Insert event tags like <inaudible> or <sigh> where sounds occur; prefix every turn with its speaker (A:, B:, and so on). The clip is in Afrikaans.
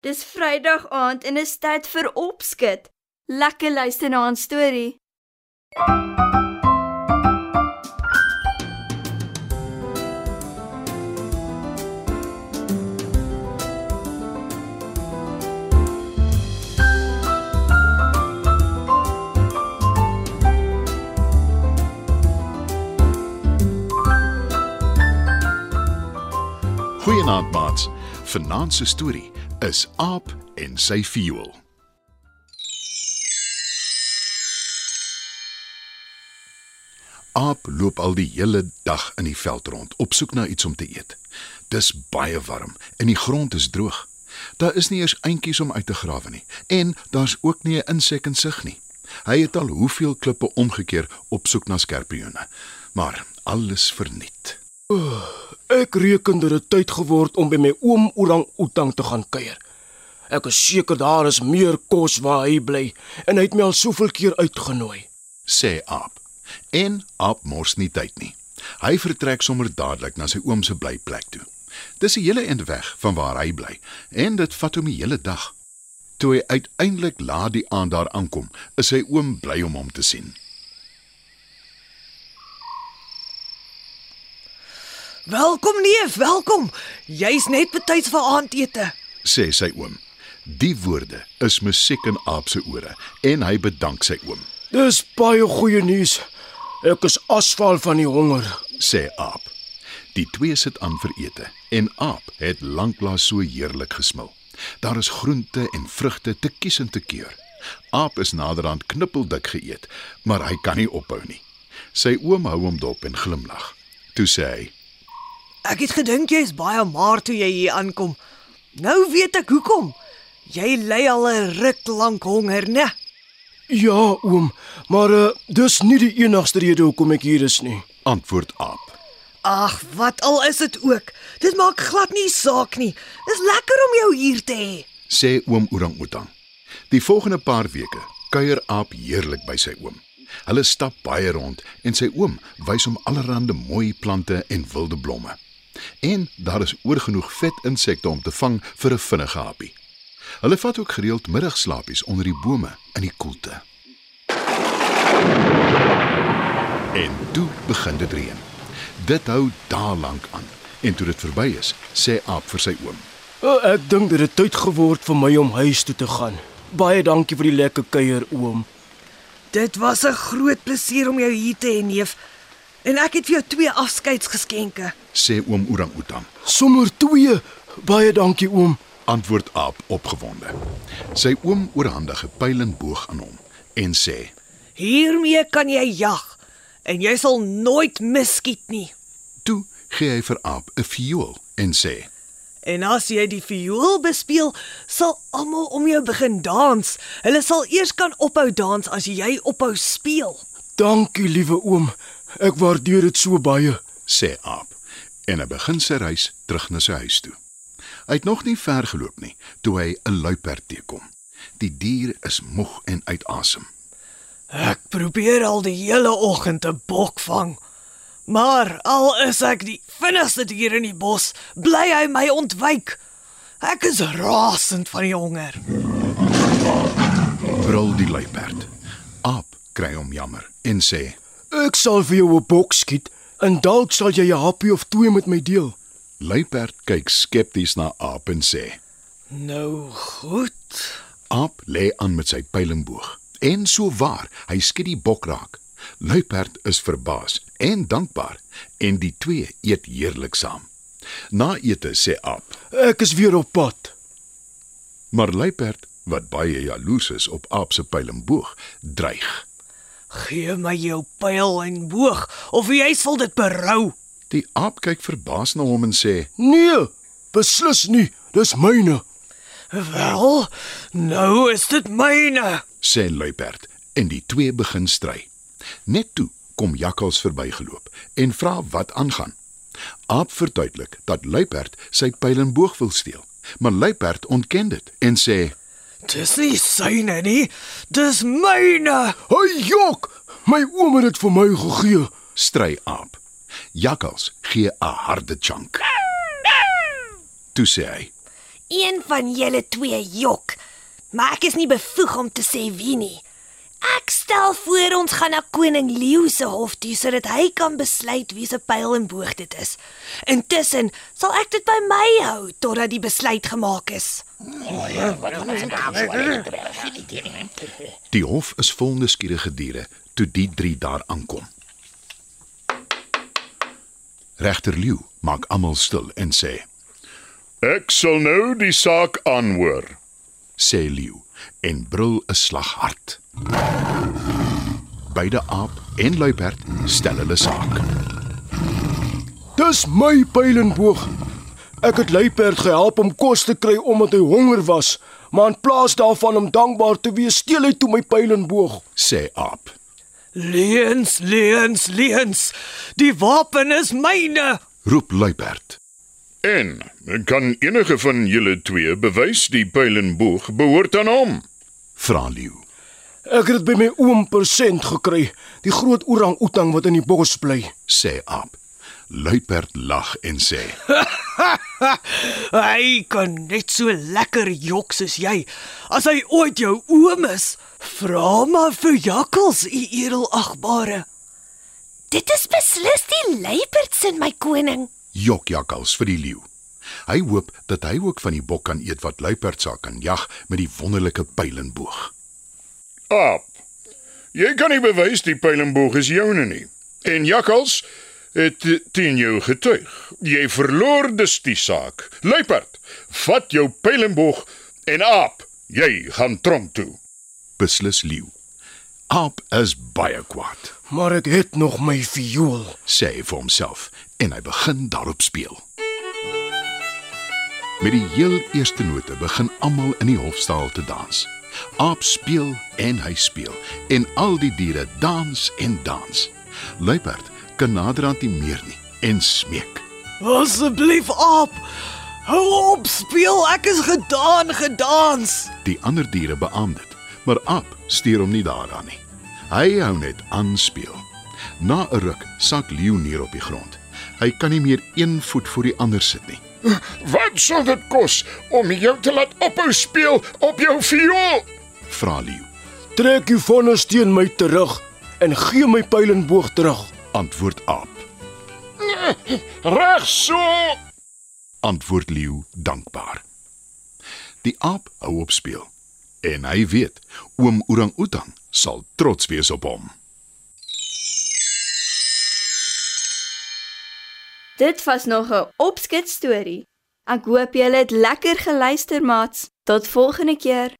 A: Dis Vrydag aand en is tyd vir opskud. Lekker luister na 'n storie.
B: Goeienaand maats. Vanaand se storie is Aap en sy viool. Aap loop al die hele dag in die veld rond op soek na iets om te eet. Dis baie warm en die grond is droog. Daar is nie eers eentjies om uit te grawe nie en daar's ook nie 'n insek in sig nie. Hy het al hoeveel klippe omgekeer op soek na skerpioene, maar alles verniet.
C: Ek reken dit het tyd geword om by my oom Orang-Outang te gaan kuier. Ek is seker daar is meer kos waar hy bly en hy het my al soveel keer uitgenooi.
B: sê Aap. En Aap mors nie tyd nie. Hy vertrek sommer dadelik na sy oom se blyplek toe. Dis 'n hele eind weg van waar hy bly en dit vat hom die hele dag. Toe hy uiteindelik laat die aand daar aankom, is sy oom bly om hom te sien.
D: Welkom neef, welkom. Jy's net betyds vir aandete.
B: sê sy oom. Die woorde is musiek in Aap se ore en hy bedank sy oom,
C: Dis baie goeie nuus. Ek is asval van die honger.
B: sê Aap. Die twee sit aan vir ete en Aap het lanklaas so heerlik gesmil. Daar is groente en vrugte te kies en te keur. Aap is naderhand knippeldik geëet, maar hy kan nie ophou nie. Sy oom hou hom dop en glimlag. Toe sê hy:
D: Ek het gedink jy's baie maar toe jy hier aankom. Nou weet ek hoekom. Jy ly al 'n ruk lank honger, né?
C: Ja, oom, maar uh, dis nie die enigste rede hoekom ek hier is nie.
B: "Antwoord Aap."
D: Ag, wat al is dit ook. Dit maak glad nie saak nie. Dis lekker om jou hier te hê.
B: sê oom Orang-Outang. Die volgende paar weke kuier Aap heerlik by sy oom. Hulle stap baie rond en sy oom wys hom allerlei mooi plante en wilde blomme. En daar is oorgenoeg vet insekte om te vang vir 'n vinnige happie. Hulle vat ook gereeld middagslaapies onder die bome in die koelte. En toe begin dit reën. Dit hou dae lank aan. En toe dit verby is, sê Aap vir sy oom:
C: Uh, ek dink dit het tyd geword vir my om huis toe te gaan. Baie dankie vir die lekker kuier, oom.
D: Dit was 'n groot plesier om jou hier te hê, neef. En ek het vir jou twee afskeidsgeskenke.
B: sê oom Orang-Outang.
C: Sommer twee. Baie dankie, oom.
B: antwoord Aap opgewonde. Sy oom oorhandig 'n pyl en boog aan hom en sê:
D: Hiermee kan jy jag en jy sal nooit miskiet nie.
B: "Toe gee hy vir Aap 'n viool en sê:
D: En as jy die viool bespeel, sal almal om jou begin dans. Hulle sal eers kan ophou dans as jy ophou speel.
C: Dankie, liewe oom. Ek waardeer dit so baie.
B: sê Aap en hy begin sy reis terug na sy huis toe. Hy het nog nie ver geloop nie toe hy 'n luiperd teekom. Die dier is moeg en uit asem.
D: Ek probeer al die hele oggend 'n bok vang. Maar al is ek die vinnigste dier in die bos, bly hy my ontwyk. Ek is rasend van die honger.
B: Brul die luiperd. Aap kry hom jammer en sê:
C: Ek sal vir jou 'n bok skiet en dalk sal jy 'n happie of twee met my deel.
B: Luiperd kyk skepties na Aap en sê:
D: Nou goed.
B: Aap lê aan met sy pylenboog. En so waar, hy skiet die bok raak. Luiperd is verbaas en dankbaar en die twee eet heerlik saam. Na ete sê Aap,
C: Ek is weer op pad.
B: maar Luiperd, wat baie jaloers is op Aap se pylenboog, dreig.
D: Gee my jou pyl en boog of jy sal dit berou.
B: Die aap kyk verbaas na hom en sê:
C: Nee, beslis nie. Dis myne.
D: Wel, nou is dit myne.
B: sê Luiperd en die twee begin stry. Net toe kom Jakkals verbygeloop en vra wat aangaan. Aap verduidelik dat Luiperd sy pyl en boog wil steel, maar Luiperd ontken dit en sê:
D: Dis nie syne nie, dis myne.
C: Hey jok, my oom het dit vir my gegee.
B: "Stry aap." Jakkals gee 'n harde chunk. Toe sê hy:
E: Een van julle twee jok. Maar ek is nie bevoeg om te sê wie nie. Stel voor ons gaan na koning Leeu se hof toe sodat hy kan besluit wie se pyl en boog dit is. Intussen sal ek dit by my hou totdat die besluit gemaak is.
B: Die hof is vol nuuskierige diere toe die drie daar aankom. Regter Leeu maak almal stil en sê:
F: Ek sal nou die saak aanhoor.
B: sê leeu en brul 'n slag hard. Beide aap en luiperd stel hulle saak.
C: Dis my pylenboog. Ek het Luiperd gehelp om kos te kry omdat hy honger was, maar in plaas daarvan om dankbaar te wees, steel hy toe my pylenboog.
B: sê aap.
D: Leens, leens, leens. Die wapen is myne.
B: Roep luiperd.
F: En kan enige van julle twee bewys die pyl en boog behoort aan hom?
B: Vra leeu.
C: Ek het dit by my oom persent gekry, die groot orang-outang wat in die bos bly.
B: sê aap. Luiperd lag en sê: <laughs>
D: Hy kan net so lekker jok soos jy. As hy ooit jou oom is, vra maar vir jakkals, u edelagbare.
E: Dit is beslis die luiperds in my koning.
B: "Jok jakkals vir die leeu." Hy hoop dat hy ook van die bok kan eet wat luiperd sal kan jag met die wonderlike pyl en boog.
F: Aap. Jy kan nie bewys die pyl en boog is joune nie. En jakkals het teen jou getuig. Jy verloor dus die saak. Luiperd, vat jou pyl en boog en aap, jy gaan tronk toe.
B: Beslis leeu. Aap is baie kwaad,
C: Maar ek het nog my viool.
B: sê hy vir homself en hy begin daarop speel. Met die heel eerste note begin almal in die hofsaal te dans. Aap speel en hy speel en al die diere dans en dans. Luiperd kan naderhand nie meer nie en smeek.
D: Asseblief aap. Hou op speel, ek is gedaan gedans.
B: Die ander diere beamoen dit, maar Aap steur hom nie daaraan nie. Hy hou net aan speel. Na 'n ruk sak leeu neer op die grond. Hy kan nie meer een voet voor die ander sit nie.
F: Wat sal dit kos om jou te laat ophou speel op jou viool?
B: Vra leeu.
C: Trek die vonnis teen my terug en gee my pylenboog terug.
B: Antwoord Aap.
F: Reg so.
B: Antwoord leeu dankbaar. Die aap hou op speel en hy weet oom Orang-Outang sal trots wees op hom.
A: Dit was nog 'n opskets storie. Ek hoop julle het lekker geluister, maats. Tot volgende keer.